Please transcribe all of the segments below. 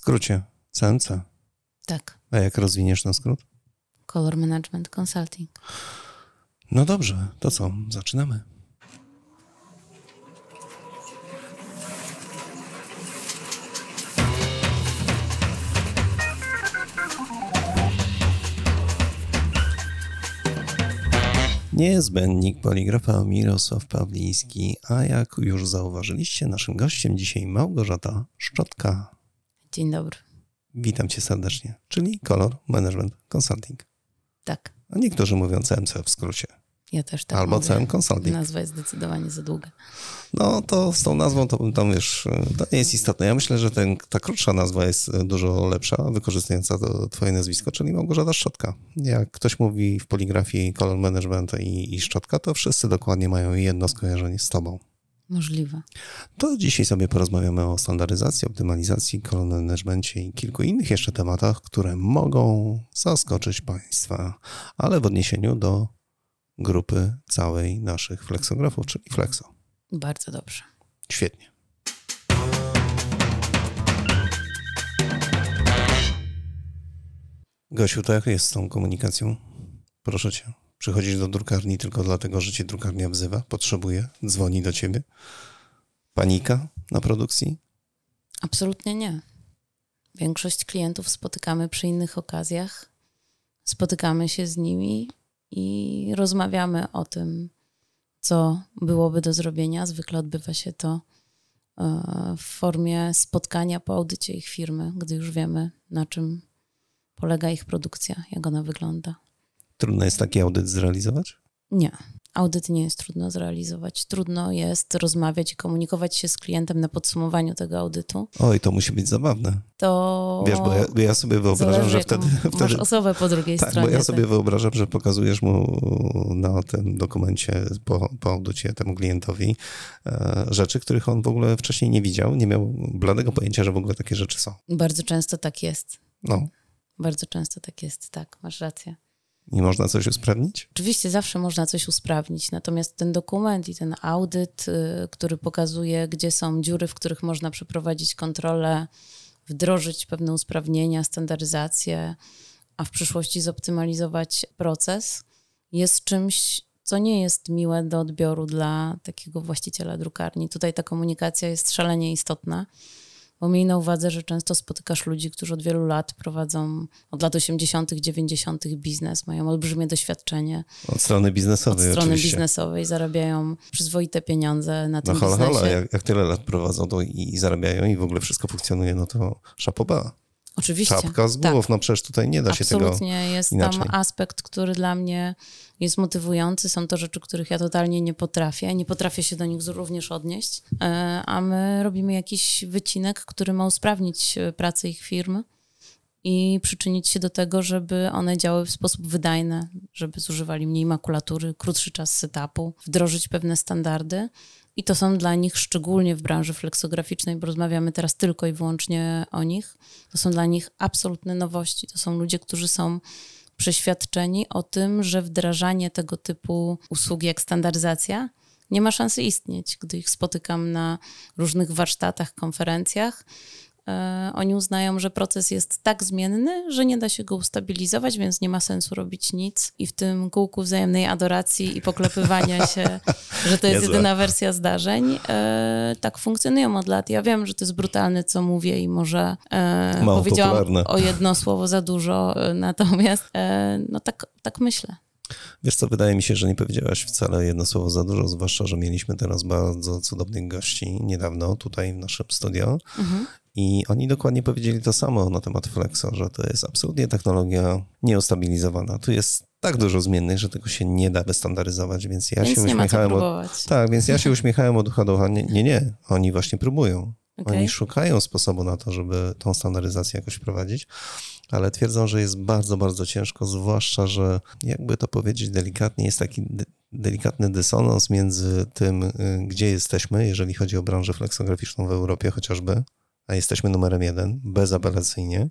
skrócie CMC. Tak. A jak rozwiniesz ten skrót? Color Management Consulting. No dobrze, to co? Zaczynamy. Niezbędnik poligrafa Mirosław Pawliński, a jak już zauważyliście, naszym gościem dzisiaj Małgorzata Szczotka. Dzień dobry. Witam cię serdecznie, czyli Color Management Consulting. Tak, A niektórzy mówią CMC w skrócie. ja też tak Albo mówię. CM Consulting. Nazwa jest zdecydowanie za długa. No to z tą nazwą to bym tam wiesz, to nie jest istotne. Ja myślę, że ten, ta krótsza nazwa jest dużo lepsza, wykorzystująca to twoje nazwisko, czyli Małgorzata Szczotka. Jak ktoś mówi w poligrafii color management i, i Szczotka, to wszyscy dokładnie mają jedno skojarzenie z tobą. Możliwe. To dzisiaj sobie porozmawiamy o standaryzacji, optymalizacji, color managemencie i kilku innych jeszcze tematach, które mogą zaskoczyć Państwa, ale w odniesieniu do grupy całej naszych flexografów, czyli Flexo. Bardzo dobrze. Świetnie. Gosiu, to jak jest z tą komunikacją? Proszę cię. Przychodzisz do drukarni tylko dlatego, że cię drukarnia wzywa, potrzebuje, dzwoni do ciebie? Panika na produkcji? Absolutnie nie. Większość klientów spotykamy przy innych okazjach. Spotykamy się z nimi i rozmawiamy o tym, co byłoby do zrobienia. Zwykle odbywa się to e, w formie spotkania po audycie ich firmy, gdy już wiemy, na czym polega ich produkcja, jak ona wygląda. Trudno jest taki audyt zrealizować? Nie. Audyt nie jest trudno zrealizować. Trudno jest rozmawiać i komunikować się z klientem na podsumowaniu tego audytu. Oj, to musi być zabawne. To Wiesz, bo ja, ja sobie wyobrażam, zależy, że wtedy... Masz wtedy osobę po drugiej tak, stronie. bo ja sobie tak. wyobrażam, że pokazujesz mu na tym dokumencie po, po audycie temu klientowi e, rzeczy, których on w ogóle wcześniej nie widział, nie miał bladego pojęcia, że w ogóle takie rzeczy są. Bardzo często tak jest. No, Bardzo często tak jest, tak, masz rację. Nie można coś usprawnić? Oczywiście zawsze można coś usprawnić, natomiast ten dokument i ten audyt, y, który pokazuje, gdzie są dziury, w których można przeprowadzić kontrolę, wdrożyć pewne usprawnienia, standaryzację, a w przyszłości zoptymalizować proces, jest czymś, co nie jest miłe do odbioru dla takiego właściciela drukarni. Tutaj ta komunikacja jest szalenie istotna. Bo miej na uwadze, że często spotykasz ludzi, którzy od wielu lat prowadzą, od lat 80., 90. biznes, mają olbrzymie doświadczenie Od strony od biznesowej strony oczywiście. biznesowej, zarabiają przyzwoite pieniądze na tym No hola, biznesie. hola, jak, jak tyle lat prowadzą to i, i zarabiają i w ogóle wszystko funkcjonuje, no to szapoba. Oczywiście. Czapka z tak. głów, no przecież tutaj nie da się tego... Absolutnie jest inaczej. tam aspekt, który dla mnie jest motywujący. Są to rzeczy, których ja totalnie nie potrafię. Nie potrafię się do nich również odnieść. E, A my robimy jakiś wycinek, który ma usprawnić e, pracę ich firm i przyczynić się do tego, żeby one działały w sposób wydajny, żeby zużywali mniej makulatury, krótszy czas setupu, wdrożyć pewne standardy. I to są dla nich, szczególnie w branży fleksograficznej, bo rozmawiamy teraz tylko i wyłącznie o nich, to są dla nich absolutne nowości. To są ludzie, którzy są przeświadczeni o tym, że wdrażanie tego typu usługi jak standaryzacja nie ma szansy istnieć. Gdy ich spotykam na różnych warsztatach, konferencjach, oni uznają, że proces jest tak zmienny, że nie da się go ustabilizować, więc nie ma sensu robić nic. I w tym kółku wzajemnej adoracji i poklepywania się, że to jest Niezłe. jedyna wersja zdarzeń, e, tak funkcjonują od lat. Ja wiem, że to jest brutalne, co mówię i może e, Mało powiedziałam popularne. o jedno słowo za dużo, e, natomiast e, no tak, tak myślę. Wiesz co, wydaje mi się, że nie powiedziałaś wcale jedno słowo za dużo, zwłaszcza, że mieliśmy teraz bardzo cudownych gości niedawno tutaj w naszym studio i oni dokładnie powiedzieli to samo na temat Flexo, że to jest absolutnie technologia nieustabilizowana. Tu jest tak dużo zmiennych, że tego się nie da wystandaryzować, więc ja Więc się uśmiechałem. Od... Tak, więc ja się uśmiechałem od ucha do ucha. Nie, nie, nie. oni właśnie próbują. Okej. Oni szukają sposobu na to, żeby tą standaryzację jakoś prowadzić, ale twierdzą, że jest bardzo, bardzo ciężko, zwłaszcza, że jakby to powiedzieć delikatnie, jest taki de- delikatny dysonans między tym, y, gdzie jesteśmy, jeżeli chodzi o branżę fleksograficzną w Europie chociażby, a jesteśmy numerem jeden, bezapelacyjnie,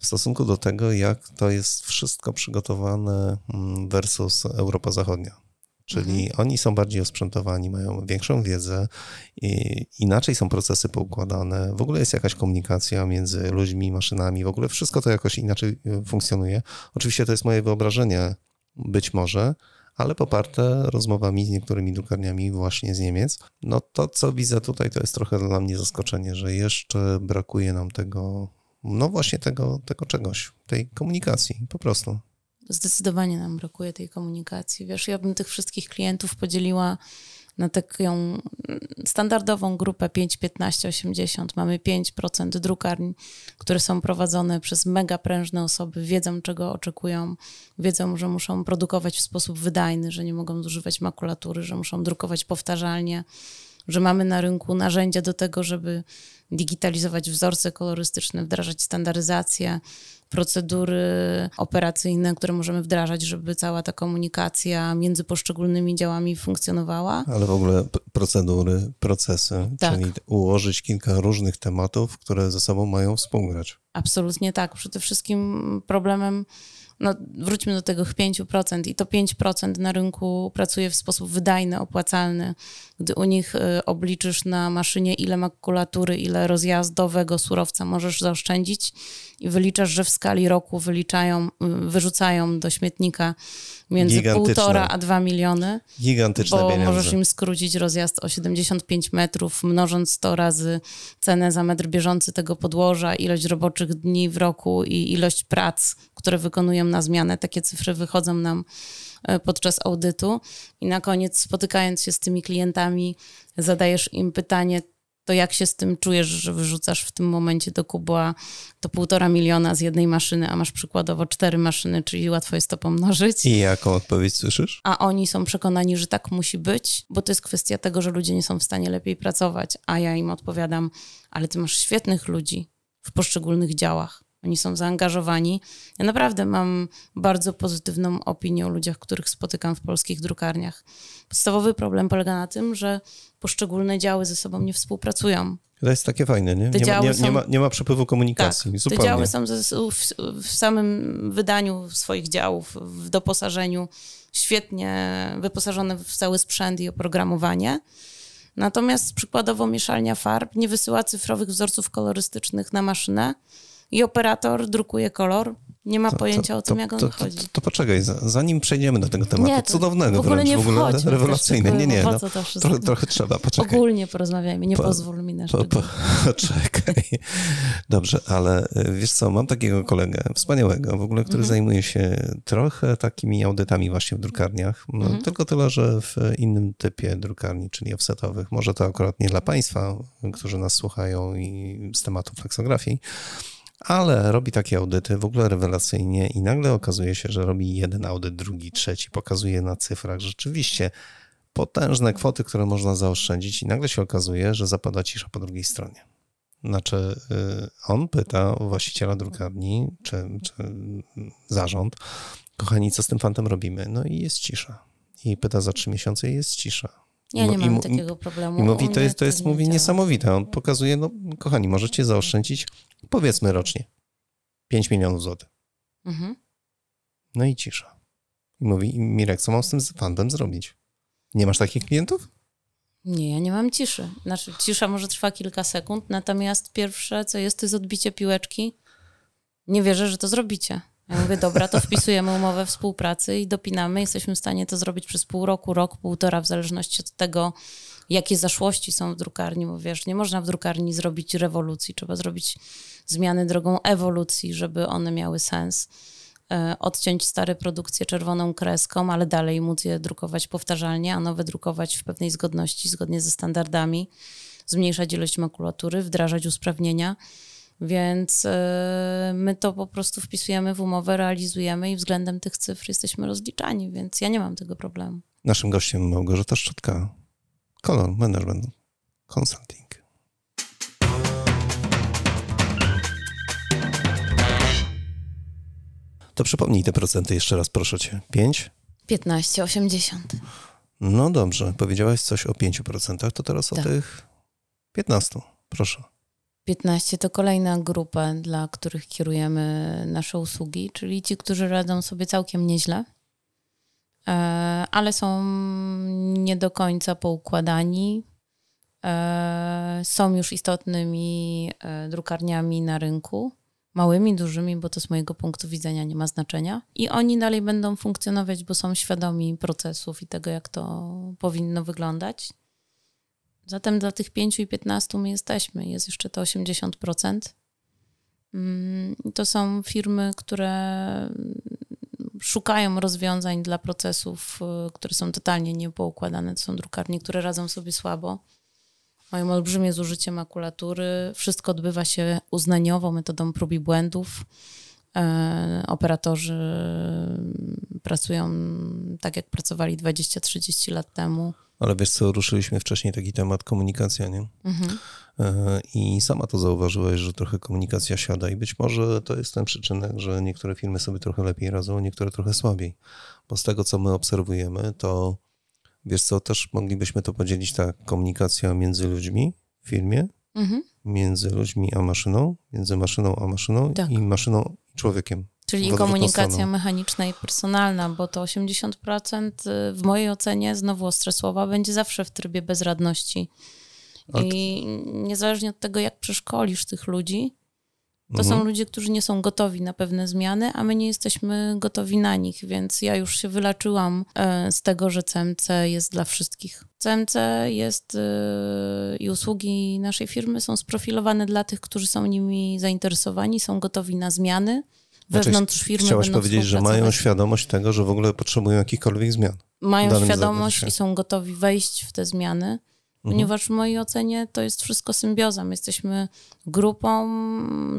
w stosunku do tego, jak to jest wszystko przygotowane mm, versus Europa Zachodnia. Czyli mhm. oni są bardziej osprzętowani, mają większą wiedzę, inaczej są procesy poukładane, w ogóle jest jakaś komunikacja między ludźmi, maszynami, w ogóle wszystko to jakoś inaczej e, funkcjonuje. Oczywiście to jest moje wyobrażenie, być może, ale poparte rozmowami z niektórymi drukarniami właśnie z Niemiec. No to, co widzę tutaj, to jest trochę dla mnie zaskoczenie, że jeszcze brakuje nam tego, no właśnie tego, tego czegoś, tej komunikacji po prostu. Zdecydowanie nam brakuje tej komunikacji. Wiesz, ja bym tych wszystkich klientów podzieliła na taką standardową grupę 5, 15, 80. Mamy 5% drukarni, które są prowadzone przez mega prężne osoby, wiedzą czego oczekują, wiedzą, że muszą produkować w sposób wydajny, że nie mogą zużywać makulatury, że muszą drukować powtarzalnie, że mamy na rynku narzędzia do tego, żeby digitalizować wzorce kolorystyczne, wdrażać standaryzację, procedury operacyjne, które możemy wdrażać, żeby cała ta komunikacja między poszczególnymi działami funkcjonowała. Ale w ogóle procedury, procesy, tak. czyli ułożyć kilka różnych tematów, które ze sobą mają współgrać. Absolutnie tak. Przede wszystkim problemem no, wróćmy do tego 5% i to 5% na rynku pracuje w sposób wydajny, opłacalny. Gdy u nich y, obliczysz na maszynie, ile makulatury, ile rozjazdowego surowca możesz zaoszczędzić i wyliczasz, że w skali roku wyliczają, y, wyrzucają do śmietnika między półtora a dwa miliony. Gigantyczne bo pieniądze. możesz im skrócić rozjazd o 75 metrów, mnożąc 100 razy cenę za metr bieżący tego podłoża, ilość roboczych dni w roku i ilość prac, które wykonują na zmianę. Takie cyfry wychodzą nam e, podczas audytu. I na koniec, spotykając się z tymi klientami, zadajesz im pytanie, to jak się z tym czujesz, że wyrzucasz w tym momencie do kubła to półtora miliona z jednej maszyny, a masz przykładowo cztery maszyny, czyli łatwo jest to pomnożyć. I jaką odpowiedź słyszysz? A oni są przekonani, że tak musi być, bo to jest kwestia tego, że ludzie nie są w stanie lepiej pracować, a ja im odpowiadam, ale ty masz świetnych ludzi w poszczególnych działach. Oni są zaangażowani. Ja naprawdę mam bardzo pozytywną opinię o ludziach, których spotykam w polskich drukarniach. Podstawowy problem polega na tym, że poszczególne działy ze sobą nie współpracują. To jest takie fajne, nie? Nie ma, nie, są... nie, ma, nie ma przepływu komunikacji. Tak, zupełnie. Te działy są w, w, samym wydaniu swoich działów, w doposażeniu świetnie wyposażone w cały sprzęt i oprogramowanie. Natomiast przykładowo mieszalnia farb nie wysyła cyfrowych wzorców kolorystycznych na maszynę, i operator drukuje kolor, nie ma to, pojęcia to, o tym, to, jak on to, chodzi. To, poczekaj, zanim przejdziemy do tego tematu nie, cudownego w ogóle wręcz, nie w ogóle rewelacyjny. Nie, nie, no, trochę, trochę trzeba, poczekaj. Ogólnie porozmawiajmy, nie po, pozwól mi na po, po, Poczekaj. Dobrze, ale e, wiesz co, mam takiego kolegę wspaniałego w ogóle, który mhm. zajmuje się trochę takimi audytami właśnie w drukarniach, no, mhm. tylko tyle, że w innym typie drukarni, czyli offsetowych. Może to akurat nie dla Państwa, którzy nas słuchają i z tematu flexografii, ale robi takie audyty w ogóle rewelacyjnie i nagle okazuje się, że robi jeden audyt, drugi, trzeci, pokazuje na cyfrach rzeczywiście potężne kwoty, które można zaoszczędzić i nagle się okazuje, że zapada cisza po drugiej stronie. Znaczy, y, on pyta właściciela drukarni, czy, czy zarząd, kochani, co z tym fantem robimy? No i jest cisza. I pyta za trzy miesiące i jest cisza. Ja nie mam takiego problemu. I mówi, to jest, to jest mówi, niesamowite. On pokazuje, no kochani, możecie zaoszczędzić powiedzmy rocznie 5 milionów złotych. Mhm. No i cisza. I mówi, Mirek, co mam z tym fantem zrobić? Nie masz takich klientów? Nie, ja nie mam ciszy. Znaczy, cisza może trwa kilka sekund, natomiast pierwsze, co jest, to jest odbicie piłeczki. Nie wierzę, że to zrobicie. Ja mówię, dobra, to wpisujemy umowę współpracy i dopinamy. Jesteśmy w stanie to zrobić przez pół roku, rok, półtora, w zależności od tego, jakie zaszłości są w drukarni, bo wiesz, nie można w drukarni zrobić rewolucji, trzeba zrobić zmiany drogą ewolucji, żeby one miały sens. E, odciąć stare produkcje czerwoną kreską, ale dalej móc je drukować powtarzalnie, a nowe drukować w pewnej zgodności, zgodnie ze standardami, zmniejszać ilość makulatury, wdrażać usprawnienia. Więc e, my to po prostu wpisujemy w umowę, realizujemy i względem tych cyfr jesteśmy rozliczani, więc ja nie mam tego problemu. Naszym gościem Małgorzata Szczotka, Color Management Consulting. To przypomnij te procenty jeszcze raz, proszę cię. 5? 15, 80. No dobrze, powiedziałaś coś o 5%, to teraz tak. o tych 15. Proszę. 15 to kolejna grupa, dla których kierujemy nasze usługi, czyli ci, którzy radzą sobie całkiem nieźle ale są nie do końca poukładani. Są już istotnymi drukarniami na rynku małymi, dużymi, bo to z mojego punktu widzenia nie ma znaczenia. I oni dalej będą funkcjonować, bo są świadomi procesów i tego, jak to powinno wyglądać. Zatem dla tych 5 i 15 my jesteśmy. Jest jeszcze to 80%. Mm, to są firmy, które szukają rozwiązań dla procesów, y, które są totalnie niepoukładane. To są drukarnie, które radzą sobie słabo mają olbrzymie zużycie makulatury. Wszystko odbywa się uznaniowo, metodą prób i błędów. E, operatorzy pracują tak, jak pracowali 20-30 lat temu. Ale wiesz co, ruszyliśmy wcześniej taki temat komunikacja, nie? Mhm. E, I sama to zauważyłeś, że trochę komunikacja siada i być może to jest ten przyczynek, że niektóre firmy sobie trochę lepiej radzą, niektóre trochę słabiej. Bo z tego, co my obserwujemy, to Wiesz co, też moglibyśmy to podzielić tak, komunikacja między ludźmi w firmie, mhm. między ludźmi a maszyną, między maszyną a maszyną tak. i maszyną i człowiekiem. Czyli komunikacja mechaniczna i personalna, bo to 80% y, w mojej ocenie, znowu ostre słowa, będzie zawsze w trybie bezradności. I niezależnie od tego, jak przeszkolisz tych ludzi, to mhm. są ludzie, którzy nie są gotowi na pewne zmiany, a my nie jesteśmy gotowi na nich, więc ja już się wylaczyłam e, z tego, że CMC jest dla wszystkich. CMC jest e, i usługi naszej firmy są sprofilowane dla tych, którzy są nimi zainteresowani, są gotowi na zmiany. Znaczy, wewnątrz firmy Chciałaś powiedzieć, że mają świadomość tego, że w ogóle potrzebują jakichkolwiek zmian. Mają świadomość i są gotowi wejść w te zmiany ponieważ w mojej ocenie to jest wszystko symbioza. My jesteśmy grupą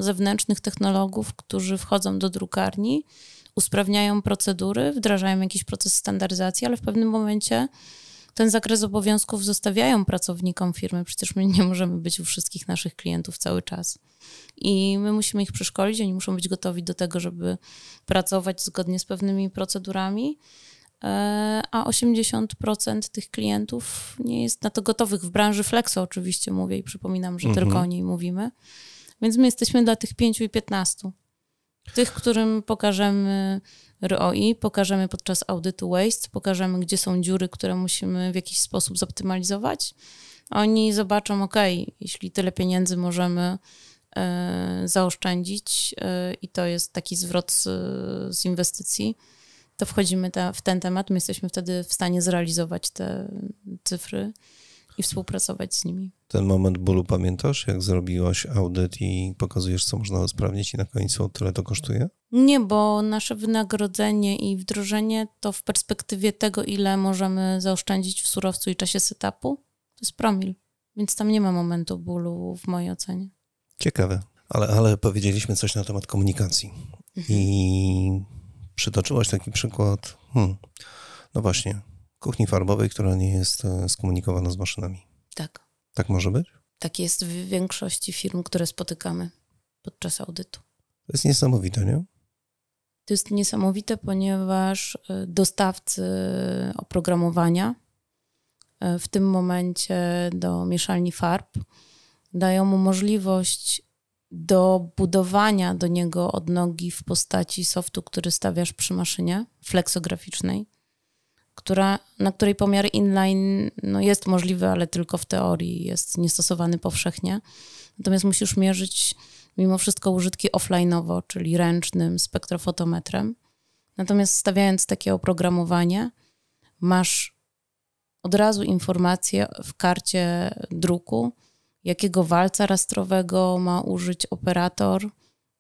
zewnętrznych technologów, którzy wchodzą do drukarni, usprawniają procedury, wdrażają jakiś proces standaryzacji, ale w pewnym momencie ten zakres obowiązków zostawiają pracownikom firmy. Przecież my nie możemy być u wszystkich naszych klientów cały czas. I my musimy ich przeszkolić, oni muszą być gotowi do tego, żeby pracować zgodnie z pewnymi procedurami. E, a 80% tych klientów nie jest na to gotowych. W branży Flexo oczywiście mówię i przypominam, że mhm. tylko o niej mówimy. Więc my jesteśmy dla tych 5 i 15. Tych, którym pokażemy ROI, pokażemy podczas audytu waste, pokażemy, gdzie są dziury, które musimy w jakiś sposób zoptymalizować. Oni zobaczą, ok, jeśli tyle pieniędzy możemy e, zaoszczędzić e, i to jest taki zwrot z, z inwestycji, to wchodzimy ta, w ten temat. My jesteśmy wtedy w stanie zrealizować te cyfry i współpracować z nimi. Ten moment bólu pamiętasz, jak zrobiłaś audyt i pokazujesz, co można usprawnić i na końcu tyle to kosztuje? Nie, bo nasze wynagrodzenie i wdrożenie to w perspektywie tego, ile możemy zaoszczędzić w surowcu i czasie setupu, to jest promil. Więc tam nie ma momentu bólu w mojej ocenie. Ciekawe. Ale, ale powiedzieliśmy coś na temat komunikacji. Mhm. I przytoczyłaś taki przykład, hmm, no właśnie, kuchni farbowej, która nie jest e, skomunikowana z maszynami. Tak. Tak może być? Tak jest w większości firm, które spotykamy podczas audytu. To jest niesamowite, nie? To jest niesamowite, ponieważ e, dostawcy oprogramowania e, w tym momencie do mieszalni farb dają mu możliwość do budowania do niego odnogi w postaci softu, który stawiasz przy maszynie flexograficznej, która, na której pomiar inline no jest możliwy, ale tylko w teorii jest niestosowany powszechnie. Natomiast musisz mierzyć mimo wszystko użytki offline'owo, czyli ręcznym spektrofotometrem. Natomiast stawiając takie oprogramowanie, masz od razu informację w karcie druku, jakiego walca rastrowego ma użyć operator,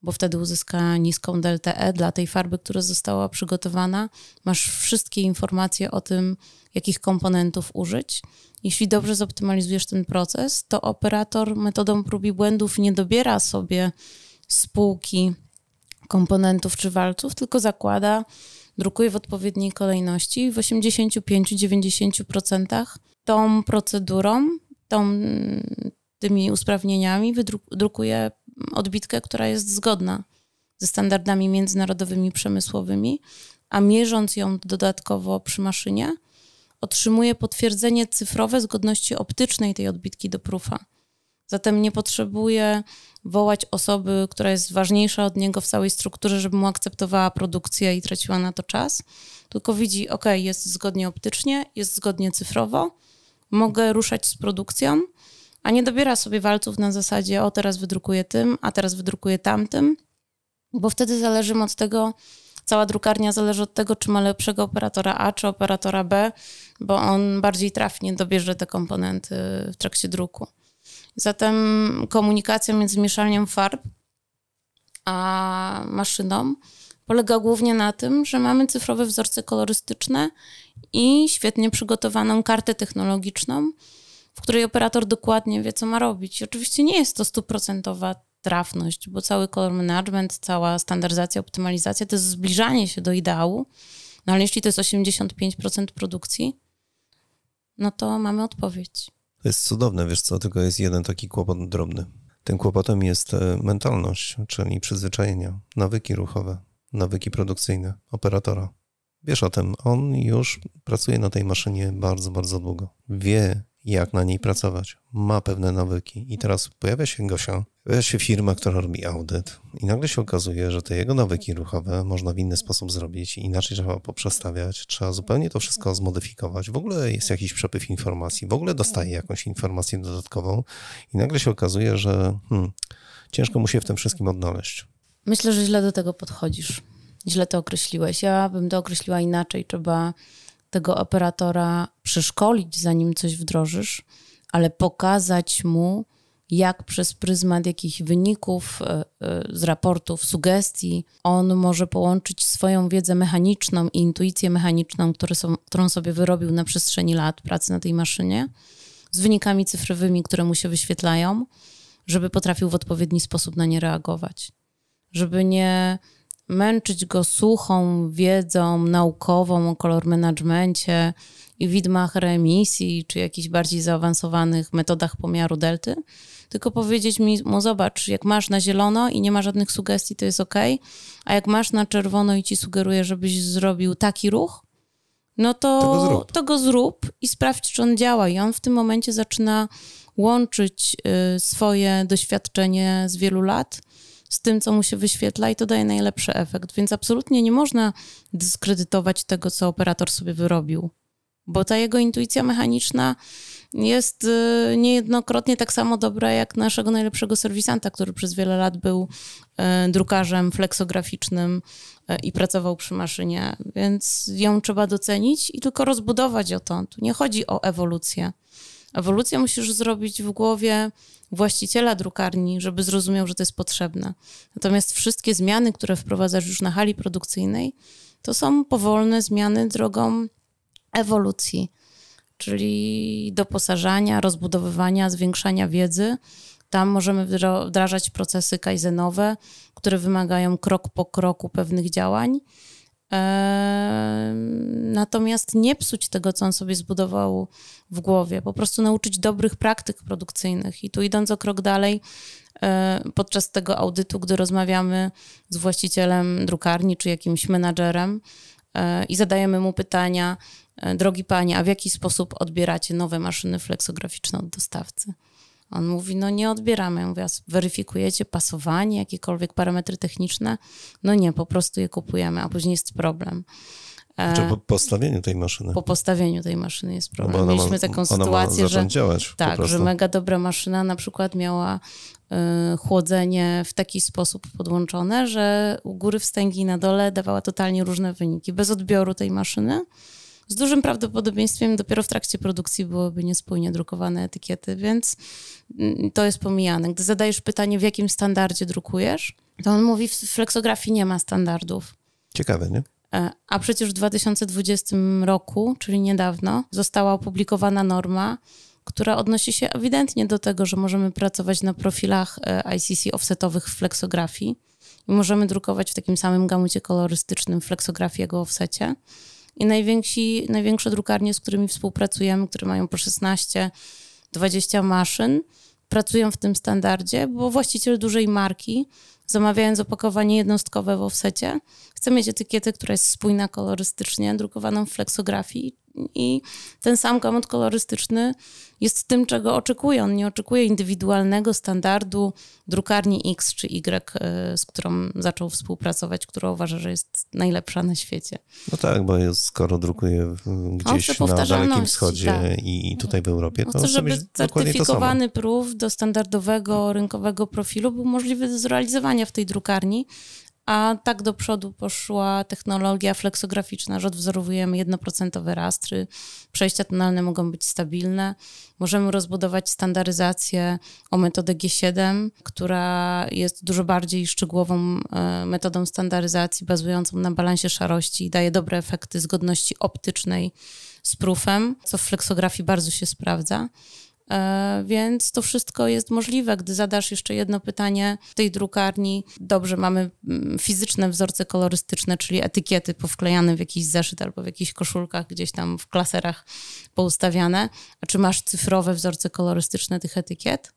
bo wtedy uzyska niską deltę E dla tej farby, która została przygotowana. Masz wszystkie informacje o tym, jakich komponentów użyć. Jeśli dobrze zoptymalizujesz ten proces, to operator metodą prób i błędów nie dobiera sobie spółki komponentów czy walców, tylko zakłada, drukuje w odpowiedniej kolejności. W 85-90% tą procedurą, tą tymi usprawnieniami wydrukuje odbitkę, która jest zgodna ze standardami międzynarodowymi przemysłowymi, a mierząc ją dodatkowo przy maszynie, otrzymuje potwierdzenie cyfrowe zgodności optycznej tej odbitki do prufa. Zatem nie potrzebuje wołać osoby, która jest ważniejsza od niego w całej strukturze, żeby mu akceptowała produkcję i traciła na to czas, tylko widzi, ok, jest zgodnie optycznie, jest zgodnie cyfrowo, mogę ruszać z produkcją, a nie dobiera sobie walców na zasadzie, o teraz wydrukuję tym, a teraz wydrukuję tamtym, bo wtedy zależy od tego, cała drukarnia zależy od tego, czy ma lepszego operatora A, czy operatora B, bo on bardziej trafnie dobierze te komponenty w trakcie druku. Zatem komunikacja między mieszalnią farb a maszyną polega głównie na tym, że mamy cyfrowe wzorce kolorystyczne i świetnie przygotowaną kartę technologiczną, w której operator dokładnie wie, co ma robić. I oczywiście nie jest to stuprocentowa trafność, bo cały color management, cała standaryzacja, optymalizacja to jest zbliżanie się do ideału, no ale jeśli to jest 85% produkcji, no to mamy odpowiedź. To jest cudowne, wiesz co, tylko jest jeden taki kłopot drobny. Tym kłopotem jest e, mentalność, czyli przyzwyczajenia, nawyki ruchowe, nawyki produkcyjne operatora. Wiesz o tym, on już pracuje na tej maszynie bardzo, bardzo długo. Wie, jak na niej pracować. Ma pewne nawyki. I teraz pojawia się Gosia, pojawia się firma, która robi audyt i nagle się okazuje, że te jego nawyki ruchowe można w inny sposób zrobić, inaczej trzeba poprzestawiać, trzeba zupełnie to wszystko zmodyfikować. W ogóle jest jakiś przepływ informacji, w ogóle dostaje jakąś informację dodatkową i nagle się okazuje, że hmm, ciężko mu się w tym wszystkim odnaleźć. Myślę, że źle do tego podchodzisz. Źle to określiłeś. Ja bym to określiła inaczej. Trzeba tego operatora przeszkolić, zanim coś wdrożysz, ale pokazać mu, jak przez pryzmat jakichś wyników e, e, z raportów, sugestii, on może połączyć swoją wiedzę mechaniczną i intuicję mechaniczną, są, którą sobie wyrobił na przestrzeni lat pracy na tej maszynie, z wynikami cyfrowymi, które mu się wyświetlają, żeby potrafił w odpowiedni sposób na nie reagować. Żeby nie męczyć go suchą wiedzą naukową o kolor managemencie i widmach reemisji, czy jakichś bardziej zaawansowanych metodach pomiaru delty, tylko powiedzieć mi, mu zobacz, jak masz na zielono i nie ma żadnych sugestii, to jest ok, a jak masz na czerwono i ci sugeruje, żebyś zrobił taki ruch, no to, to, go zrób. to go zrób i sprawdź, czy on działa. I on w tym momencie zaczyna łączyć y, swoje doświadczenie z wielu lat z tym, co mu się wyświetla i to daje najlepszy efekt. Więc absolutnie nie można dyskredytować tego, co operator sobie wyrobił, bo ta jego intuicja mechaniczna jest y, niejednokrotnie tak samo dobra jak naszego najlepszego serwisanta, który przez wiele lat był y, drukarzem fleksograficznym y, i pracował przy maszynie, więc ją trzeba docenić i tylko rozbudować o to. Tu nie chodzi o ewolucję. Ewolucję musisz zrobić w głowie właściciela drukarni, żeby zrozumiał, że to jest potrzebne. Natomiast wszystkie zmiany, które wprowadzasz już na hali produkcyjnej, to są powolne zmiany drogą ewolucji, czyli doposażania, rozbudowywania, zwiększania wiedzy. Tam możemy wdrażać procesy kaizenowe, które wymagają krok po kroku pewnych działań Natomiast nie psuć tego, co on sobie zbudował w głowie, po prostu nauczyć dobrych praktyk produkcyjnych. I tu idąc o krok dalej, e, podczas tego audytu, gdy rozmawiamy z właścicielem drukarni czy jakimś menadżerem e, i zadajemy mu pytania, e, drogi panie, a w jaki sposób odbieracie nowe maszyny fleksograficzne od dostawcy? On mówi, no nie odbieramy. Ja mówię, weryfikujecie pasowanie, jakiekolwiek parametry techniczne? No nie, po prostu je kupujemy, a później jest problem. E, Czy po postawieniu tej maszyny? Po postawieniu tej maszyny jest no problem. No Mieliśmy ma, taką sytuację, że działać tak, że mega dobra maszyna na przykład miała y, chłodzenie w taki sposób podłączone, że u góry wstęgi na dole dawała totalnie różne wyniki. Bez odbioru tej maszyny z dużym prawdopodobieństwem dopiero w trakcie produkcji byłyby niespójnie drukowane etykiety, więc mm, to jest pomijane. Gdy zadajesz pytanie, w jakim standardzie drukujesz, to on mówi, w flexografii nie ma standardów. Ciekawe, nie? E, a przecież w 2020 roku, czyli niedawno, została opublikowana norma, która odnosi się ewidentnie do tego, że możemy pracować na profilach e, ICC offsetowych w flexografii i możemy drukować w takim samym gamucie kolorystycznym flexografii jak w offsecie. I najwięksi, największe drukarnie, z którymi współpracujemy, które mają po 16, 20 maszyn, pracują w tym standardzie, bo właściciel dużej marki, zamawiając opakowanie jednostkowe w offsecie, chce mieć etykietę, która jest spójna kolorystycznie, drukowaną w flexografii i ten sam gamut kolorystyczny jest tym, czego oczekuje. On nie oczekuje indywidualnego standardu drukarni X czy Y, e, z którą zaczął współpracować, która uważa, że jest najlepsza na świecie. No tak, bo jest, skoro drukuje gdzieś na Dalekim Wschodzie tak. i tutaj w Europie, to chce, żeby certyfikowany prób do standardowego rynkowego profilu był możliwy do zrealizowania w tej drukarni, a tak do przodu poszła technologia fleksograficzna, że odwzorowujemy jednoprocentowe rastry, przejścia tonalne mogą być stabilne. Możemy rozbudować standaryzację o metodę G7, która jest dużo bardziej szczegółową e, metodą standaryzacji, bazującą na balansie szarości i daje dobre efekty zgodności optycznej z proofem, co w fleksografii bardzo się sprawdza. E, więc to wszystko jest możliwe, gdy zadasz jeszcze jedno pytanie w tej drukarni. Dobrze, mamy mm, fizyczne wzorce kolorystyczne, czyli etykiety powklejane w jakiś zeszyt albo w jakichś koszulkach gdzieś tam w klaserach poustawiane. A czy masz cyfrowe wzorce kolorystyczne tych etykiet?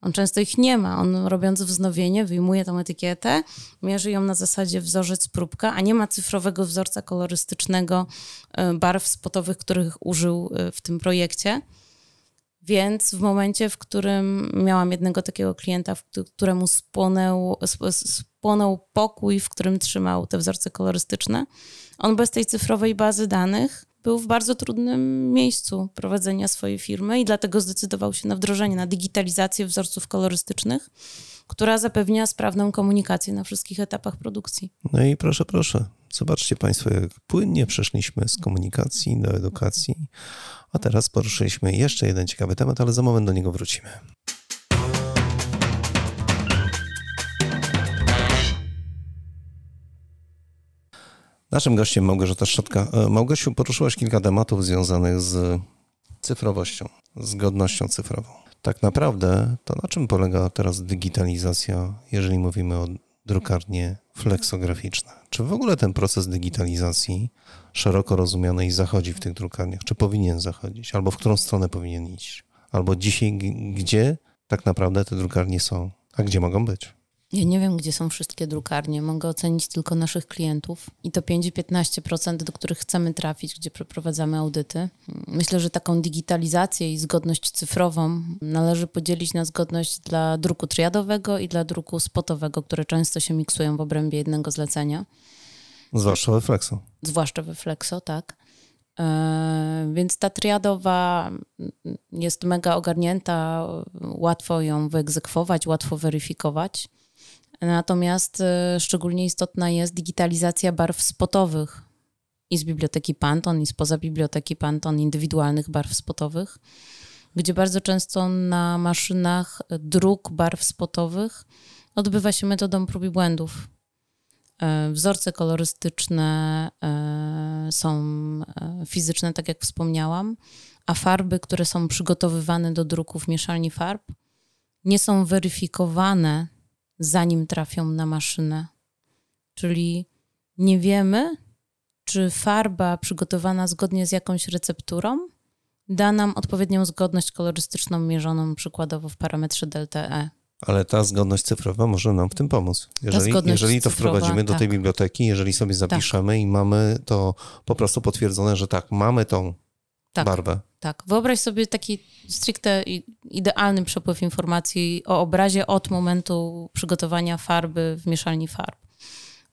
On często ich nie ma. On robiąc wznowienie, wyjmuje tą etykietę, mierzy ją na zasadzie wzorzec próbka, a nie ma cyfrowego wzorca kolorystycznego e, barw spotowych, których użył e, w tym projekcie. Więc w momencie, w którym miałam jednego takiego klienta, któremu spłonął, spłonął pokój, w którym trzymał te wzorce kolorystyczne, on bez tej cyfrowej bazy danych był w bardzo trudnym miejscu prowadzenia swojej firmy i dlatego zdecydował się na wdrożenie, na digitalizację wzorców kolorystycznych, która zapewnia sprawną komunikację na wszystkich etapach produkcji. No i proszę, proszę, zobaczcie Państwo, jak płynnie przeszliśmy z komunikacji do edukacji, a teraz poruszyliśmy jeszcze jeden ciekawy temat, ale za moment do niego wrócimy. Naszym gościem Małgorzata Szczotka. E, Małgosiu, poruszyłaś kilka tematów związanych z cyfrowością, z godnością cyfrową. Tak naprawdę to na czym polega teraz digitalizacja, jeżeli mówimy o drukarnie fleksograficzne? Czy w ogóle ten proces digitalizacji szeroko rozumianej zachodzi w tych drukarniach? Czy powinien zachodzić? Albo w którą stronę powinien iść? Albo dzisiaj, gdzie tak naprawdę te drukarnie są, a gdzie mogą być? Ja nie wiem, gdzie są wszystkie drukarnie. Mogę ocenić tylko naszych klientów i to 5-15%, do których chcemy trafić, gdzie przeprowadzamy audyty. Myślę, że taką digitalizację i zgodność cyfrową należy podzielić na zgodność dla druku triadowego i dla druku spotowego, które często się miksują w obrębie jednego zlecenia. Zwłaszcza we Flexo. Zwłaszcza we Flexo, tak. E, więc ta triadowa jest mega ogarnięta, łatwo ją wyegzekwować, łatwo weryfikować. Natomiast y, szczególnie istotna jest digitalizacja barw spotowych i z biblioteki Pantone, i spoza biblioteki Pantone, indywidualnych barw spotowych, gdzie bardzo często na maszynach druk barw spotowych odbywa się metodą prób i błędów. E, wzorce kolorystyczne e, są e, fizyczne, tak jak wspomniałam, a farby, które są przygotowywane do druku w mieszalni farb, nie są weryfikowane zanim trafią na maszynę. Czyli nie wiemy, czy farba przygotowana zgodnie z jakąś recepturą da nam odpowiednią zgodność kolorystyczną mierzoną przykładowo w parametrze ΔE. Ale ta zgodność cyfrowa może nam w tym pomóc. Jeżeli, jeżeli to cyfrowa, wprowadzimy do tej tak. biblioteki, jeżeli sobie zapiszemy tak. i mamy to po prostu potwierdzone, że tak, mamy tą tak, barwę. Tak. Wyobraź sobie taki stricte idealny przepływ informacji o obrazie od momentu przygotowania farby w mieszalni farb.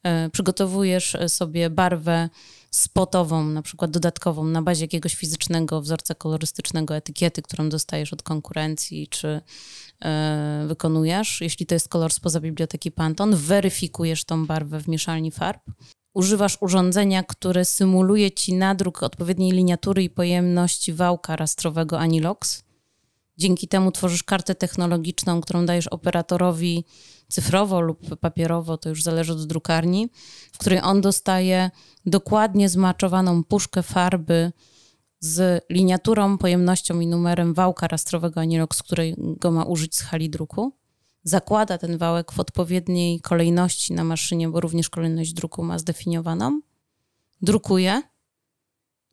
E, przygotowujesz sobie barwę spotową, na przykład dodatkową, na bazie jakiegoś fizycznego wzorca kolorystycznego, etykiety, którą dostajesz od konkurencji, czy e, wykonujesz. Jeśli to jest kolor spoza biblioteki Pantone, weryfikujesz tą barwę w mieszalni farb używasz urządzenia, które symuluje ci nadruk odpowiedniej liniatury i pojemności wałka rastrowego Anilox. Dzięki temu tworzysz kartę technologiczną, którą dajesz operatorowi cyfrowo lub papierowo, to już zależy od drukarni, w której on dostaje dokładnie zmaczowaną puszkę farby z liniaturą, pojemnością i numerem wałka rastrowego Anilox, którego ma użyć z hali druku zakłada ten wałek w odpowiedniej kolejności na maszynie, bo również kolejność druku ma zdefiniowaną, drukuje.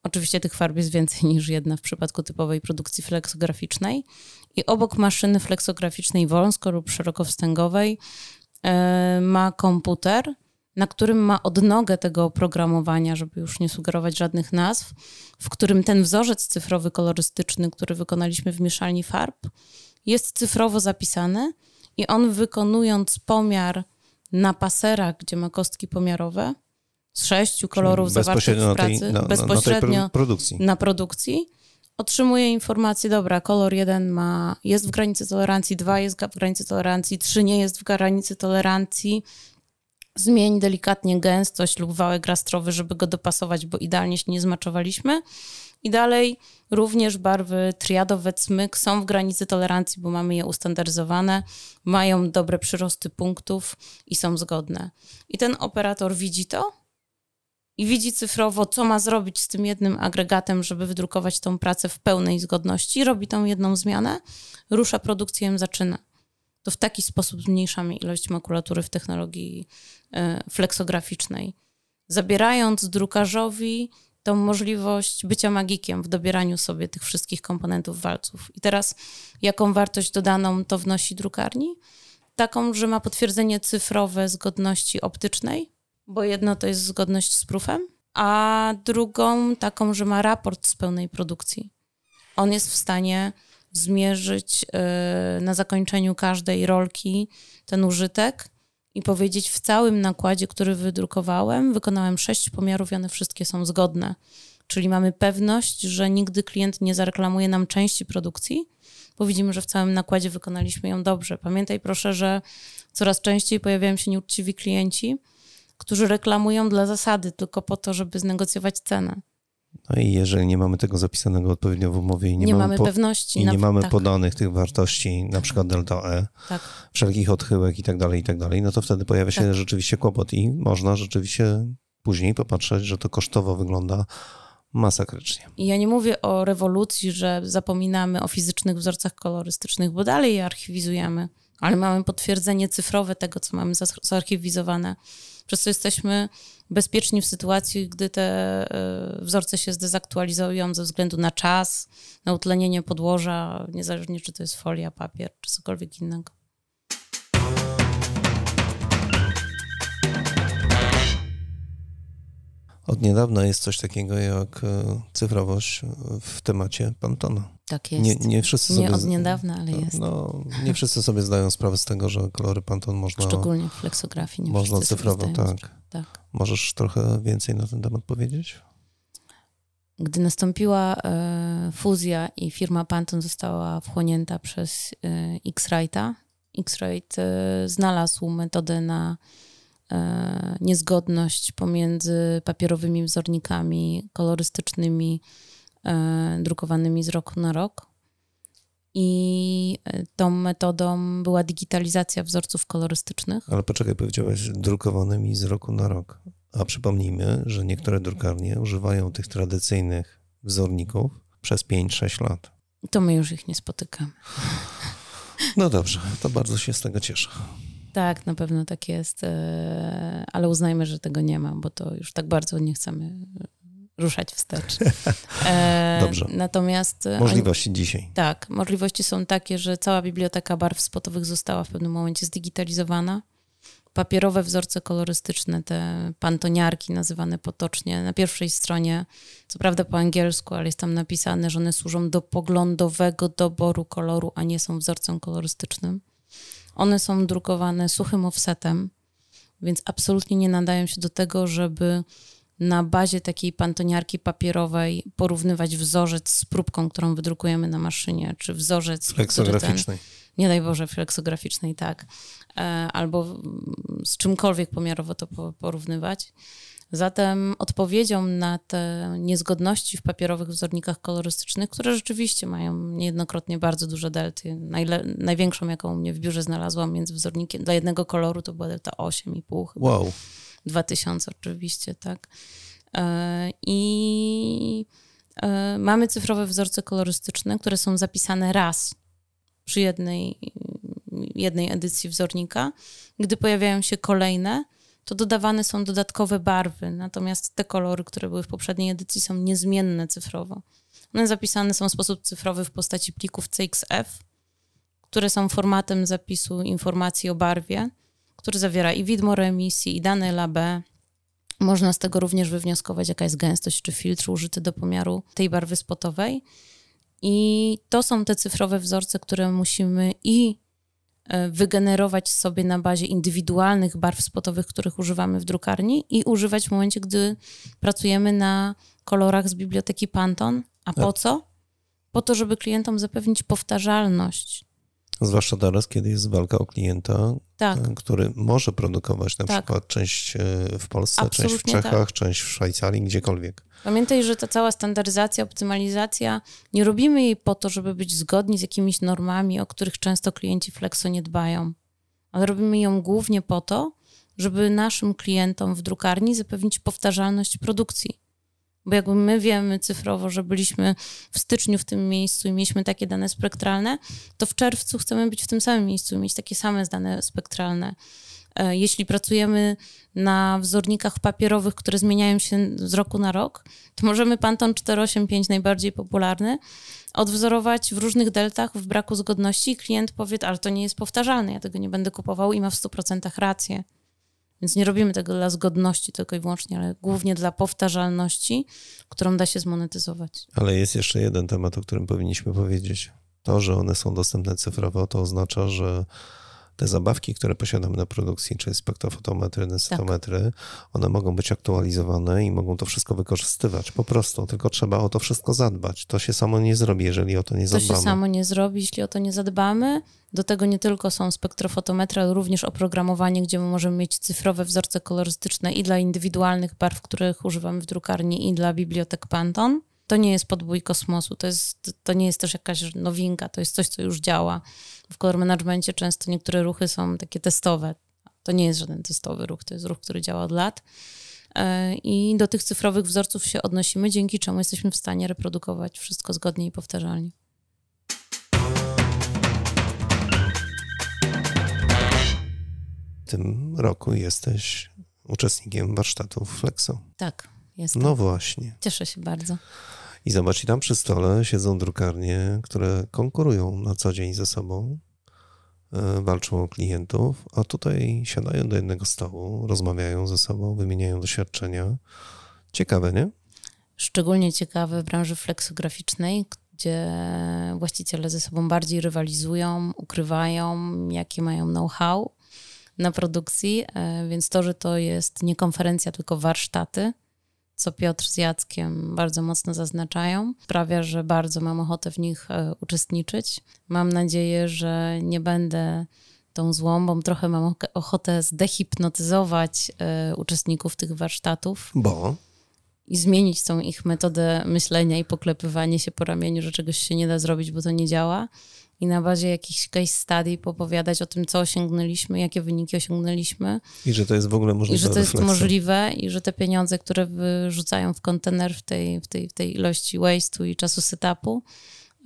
Oczywiście tych farb jest więcej niż jedna w przypadku typowej produkcji fleksograficznej. I obok maszyny fleksograficznej wąsko lub szerokowstęgowej yy, ma komputer, na którym ma odnogę tego oprogramowania, żeby już nie sugerować żadnych nazw, w którym ten wzorzec cyfrowy kolorystyczny, który wykonaliśmy w mieszalni farb, jest cyfrowo zapisany i on wykonując pomiar na paserach, gdzie ma kostki pomiarowe, z sześciu kolorów zawartych w pracy, tej, na, bezpośrednio na produkcji. na produkcji, otrzymuje informację, dobra, kolor jeden ma, jest w granicy tolerancji, dwa jest w granicy tolerancji, trzy nie jest w granicy tolerancji, zmień delikatnie gęstość lub wałek rastrowy, żeby go dopasować, bo idealnie się nie zmaczowaliśmy. I dalej również barwy triadowe cmyk są w granicy tolerancji, bo mamy je ustandaryzowane, mają dobre przyrosty punktów i są zgodne. I ten operator widzi to i widzi cyfrowo, co ma zrobić z tym jednym agregatem, żeby wydrukować tą pracę w pełnej zgodności, robi tą jedną zmianę, rusza produkcję, zaczyna. To w taki sposób zmniejszamy ilość makulatury w technologii e, fleksograficznej, zabierając drukarzowi tą możliwość bycia magikiem w dobieraniu sobie tych wszystkich komponentów walców. I teraz, jaką wartość dodaną to wnosi drukarni? Taką, że ma potwierdzenie cyfrowe zgodności optycznej, bo jedno to jest zgodność z proofem, a drugą taką, że ma raport z pełnej produkcji. On jest w stanie zmierzyć y, na zakończeniu każdej rolki ten użytek i powiedzieć w całym nakładzie, który wydrukowałem, wykonałem sześć pomiarów i one wszystkie są zgodne. Czyli mamy pewność, że nigdy klient nie zareklamuje nam części produkcji, bo widzimy, że w całym nakładzie wykonaliśmy ją dobrze. Pamiętaj proszę, że coraz częściej pojawiają się nieuczciwi klienci, którzy reklamują dla zasady, tylko po to, żeby znegocjować cenę. No i jeżeli nie mamy tego zapisanego odpowiednio w umowie i nie, nie mamy, mamy po, pewności. i nie mamy tak. podanych tych wartości, na przykład delta E, tak. wszelkich odchyłek i tak dalej, i tak dalej, no to wtedy pojawia się Tak. rzeczywiście kłopot i można rzeczywiście później popatrzeć, że to kosztowo wygląda masakrycznie. I ja nie mówię o rewolucji, że zapominamy o fizycznych wzorcach kolorystycznych, bo dalej je archiwizujemy, ale mamy potwierdzenie cyfrowe tego, co mamy zarchiwizowane. Przez co jesteśmy bezpieczni w sytuacji, gdy te e, wzorce się zdezaktualizują ze względu na czas, na utlenienie podłoża, niezależnie czy to jest folia, papier, czy cokolwiek innego. Od niedawna jest coś takiego jak e, cyfrowość w temacie Pantona. Tak jest. Nie, nie wszyscy Nie sobie... od niedawna, ale jest. No, nie wszyscy sobie zdają sprawę z tego, że kolory Pantone można, Szczególnie w fleksografii. Nie można cyfrowo, tak. tak. Możesz trochę więcej na ten temat powiedzieć? Gdy nastąpiła e, fuzja i firma Pantone została wchłonięta przez e, X-Rite'a, X-Rite znalazł metodę na niezgodność pomiędzy papierowymi wzornikami kolorystycznymi e, drukowanymi z roku na rok. I e, tą metodą była digitalizacja wzorców kolorystycznych. Ale poczekaj, powiedziałeś drukowanymi z roku na rok. A przypomnijmy, że niektóre drukarnie używają tych tradycyjnych wzorników przez 5-6 lat. To my już ich nie spotykamy. No dobrze, to bardzo się z tego cieszę. Tak, na pewno tak jest, e, ale uznajmy, że tego nie ma, bo to już tak bardzo nie chcemy ruszać wstecz. E, Dobrze. Natomiast. e, Możliwości dzisiaj. Tak, możliwości są takie, że cała biblioteka barw spotowych została w pewnym momencie zdigitalizowana. Papierowe wzorce kolorystyczne, te pantoniarki nazywane potocznie, na pierwszej stronie, co prawda po angielsku, ale jest tam napisane, że one służą do poglądowego doboru koloru, a nie są wzorcem kolorystycznym. One są drukowane suchym offsetem, więc absolutnie nie nadają się do tego, żeby na bazie takiej pantoniarki papierowej porównywać wzorzec z próbką, którą wydrukujemy na maszynie, czy wzorzec, ten, Fleksograficznej. nie daj Boże, fleksograficznej, tak, e, albo z czymkolwiek pomiarowo to po- porównywać. Zatem odpowiedzią na te niezgodności w papierowych wzornikach kolorystycznych, które rzeczywiście mają niejednokrotnie bardzo duże delty, najle- największą, jaką u mnie w biurze znalazłam między wzornikiem dla jednego koloru, to była delta 8,5 chyba. Wow. 2000 oczywiście, tak. E, I e, mamy cyfrowe wzorce kolorystyczne, które są zapisane raz przy jednej, jednej edycji wzornika. Gdy pojawiają się kolejne, to dodawane są dodatkowe barwy, natomiast te kolory, które były w poprzedniej edycji, są niezmienne cyfrowo. One zapisane są w sposób cyfrowy w postaci plików CXF, które są formatem zapisu informacji o barwie, który zawiera i widmo reemisji, i dane LAB. Można z tego również wywnioskować, jaka jest gęstość czy filtr użyty do pomiaru tej barwy spotowej. I to są te cyfrowe wzorce, które musimy i wygenerować sobie na bazie indywidualnych barw spotowych, których używamy w drukarni i używać w momencie, gdy pracujemy na kolorach z biblioteki Pantone. A po co? Po to, żeby klientom zapewnić powtarzalność Zwłaszcza teraz, kiedy jest walka o klienta, tak. E, który może produkować na tak. przykład część e, w Polsce, Absolutnie część w Czechach, tak. część w Szwajcarii, gdziekolwiek. Pamiętaj, że ta cała standaryzacja, optymalizacja, nie robimy jej po to, żeby być zgodni z jakimiś normami, o których często klienci Flexo nie dbają, ale robimy ją głównie po to, żeby naszym klientom w drukarni zapewnić powtarzalność produkcji. Bo jakby my wiemy cyfrowo, że byliśmy w styczniu w tym miejscu i mieliśmy takie dane spektralne, to w czerwcu chcemy być w tym samym miejscu i mieć takie same dane spektralne. E, jeśli pracujemy na wzornikach papierowych, które zmieniają się z roku na rok, to możemy Pantone 485, najbardziej popularny, odwzorować w różnych deltach w braku zgodności i klient powie, ale to nie jest powtarzalne, ja tego nie będę kupował i ma w 100% rację. Więc nie robimy tego dla zgodności tylko i wyłącznie, ale głównie dla powtarzalności, którą da się zmonetyzować. Ale jest jeszcze jeden temat, o którym powinniśmy powiedzieć. To, że one są dostępne cyfrowo, to oznacza, że te zabawki, które posiadamy na produkcji, czyli spektrofotometry, densitometry, tak. one mogą być aktualizowane i mogą to wszystko wykorzystywać. Po prostu, tylko trzeba o to wszystko zadbać. To się samo nie zrobi, jeżeli o to nie zadbamy. To się samo nie zrobi, jeśli o to nie zadbamy. Do tego nie tylko są spektrofotometry, ale również oprogramowanie, gdzie my możemy mieć cyfrowe wzorce kolorystyczne i dla indywidualnych barw, których używamy w drukarni, i dla bibliotek Pantone to nie jest podbój kosmosu, to, jest, to nie jest też jakaś nowinka, to jest coś, co już działa. W color managementie często niektóre ruchy są takie testowe. To nie jest żaden testowy ruch, to jest ruch, który działa od lat. E, I do tych cyfrowych wzorców się odnosimy, dzięki czemu jesteśmy w stanie reprodukować wszystko zgodnie i powtarzalnie. W tym roku jesteś uczestnikiem warsztatów Flexo. Tak, jestem. No właśnie. Cieszę się bardzo. I zobacz, i tam przy stole siedzą drukarnie, które konkurują na co dzień ze sobą, e, walczą o klientów, a tutaj siadają do jednego stołu, rozmawiają ze sobą, wymieniają doświadczenia. Ciekawe, nie? Szczególnie ciekawe w branży fleksograficznej, gdzie właściciele ze sobą bardziej rywalizują, ukrywają, jakie mają know-how na produkcji, e, więc to, że to jest nie konferencja, tylko warsztaty, co Piotr z Jackiem bardzo mocno zaznaczają, sprawia, że bardzo mam ochotę w nich e, uczestniczyć. Mam nadzieję, że nie będę tą złą, bo trochę mam ochotę zdehipnotyzować e, uczestników tych warsztatów. Bo? I zmienić tą ich metodę myślenia i poklepywanie się po ramieniu, że czegoś się nie da zrobić, bo to nie działa i na bazie jakichś case study popowiadać o tym, co osiągnęliśmy, jakie wyniki osiągnęliśmy. I że to jest w ogóle możliwe. I że to jest możliwe i że te pieniądze, które wyrzucają w kontener w tej, w tej, w tej ilości waste'u i czasu setupu,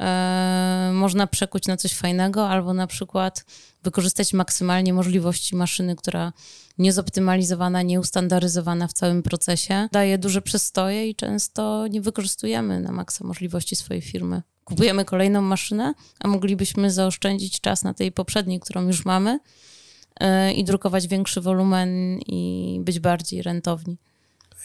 e, można przekuć na coś fajnego, albo na przykład wykorzystać maksymalnie możliwości maszyny, która niezoptymalizowana, nieustandaryzowana w całym procesie, daje duże przestoje i często nie wykorzystujemy na maksa możliwości swojej firmy kupujemy kolejną maszynę, a moglibyśmy zaoszczędzić czas na tej poprzedniej, którą już mamy e, i drukować większy wolumen i być bardziej rentowni.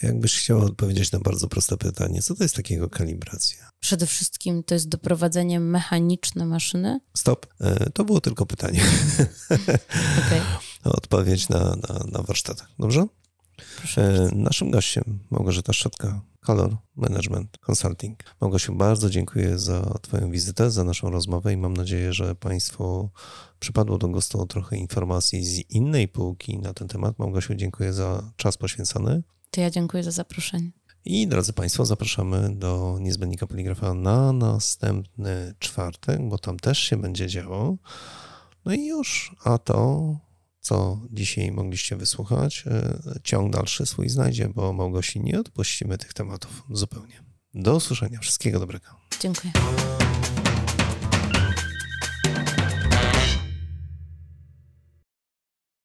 Jakbyś chciała odpowiedzieć na bardzo proste pytanie, co to jest takiego kalibracja? Przede wszystkim to jest doprowadzenie mechaniczne maszyny. Stop, e, to było tylko pytanie. Okay. Odpowiedź na, na, na warsztatach, dobrze? Proszę e, Naszym gościem Małgorzata Szczotka, Color Management Consulting. Małgosiu, bardzo dziękuję za Twoją wizytę, za naszą rozmowę i mam nadzieję, że Państwu przypadło do gustu trochę informacji z innej półki na ten temat. Małgosiu, dziękuję za czas poświęcony. To ja dziękuję za zaproszenie. I drodzy Państwo, zapraszamy do Niezbędnika Poligrafa na następny czwartek, bo tam też się będzie działo. No i już, a to co dzisiaj mogliście wysłuchać, e, ciąg dalszy swój znajdzie, bo Małgosi nie odpuścimy tych tematów zupełnie. Do usłyszenia. Wszystkiego dobrego. Dziękuję.